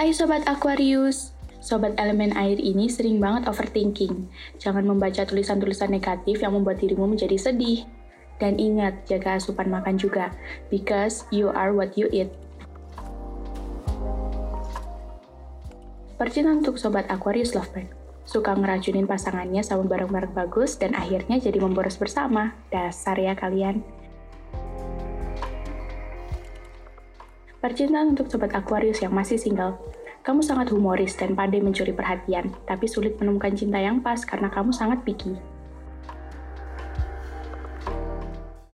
Hai Sobat Aquarius! Sobat elemen air ini sering banget overthinking. Jangan membaca tulisan-tulisan negatif yang membuat dirimu menjadi sedih. Dan ingat, jaga asupan makan juga, because you are what you eat. Percintaan untuk Sobat Aquarius Lovebird. Suka ngeracunin pasangannya sama barang-barang bagus dan akhirnya jadi memboros bersama. Dasar ya kalian. Percintaan untuk Sobat Aquarius yang masih single. Kamu sangat humoris dan pandai mencuri perhatian, tapi sulit menemukan cinta yang pas karena kamu sangat picky.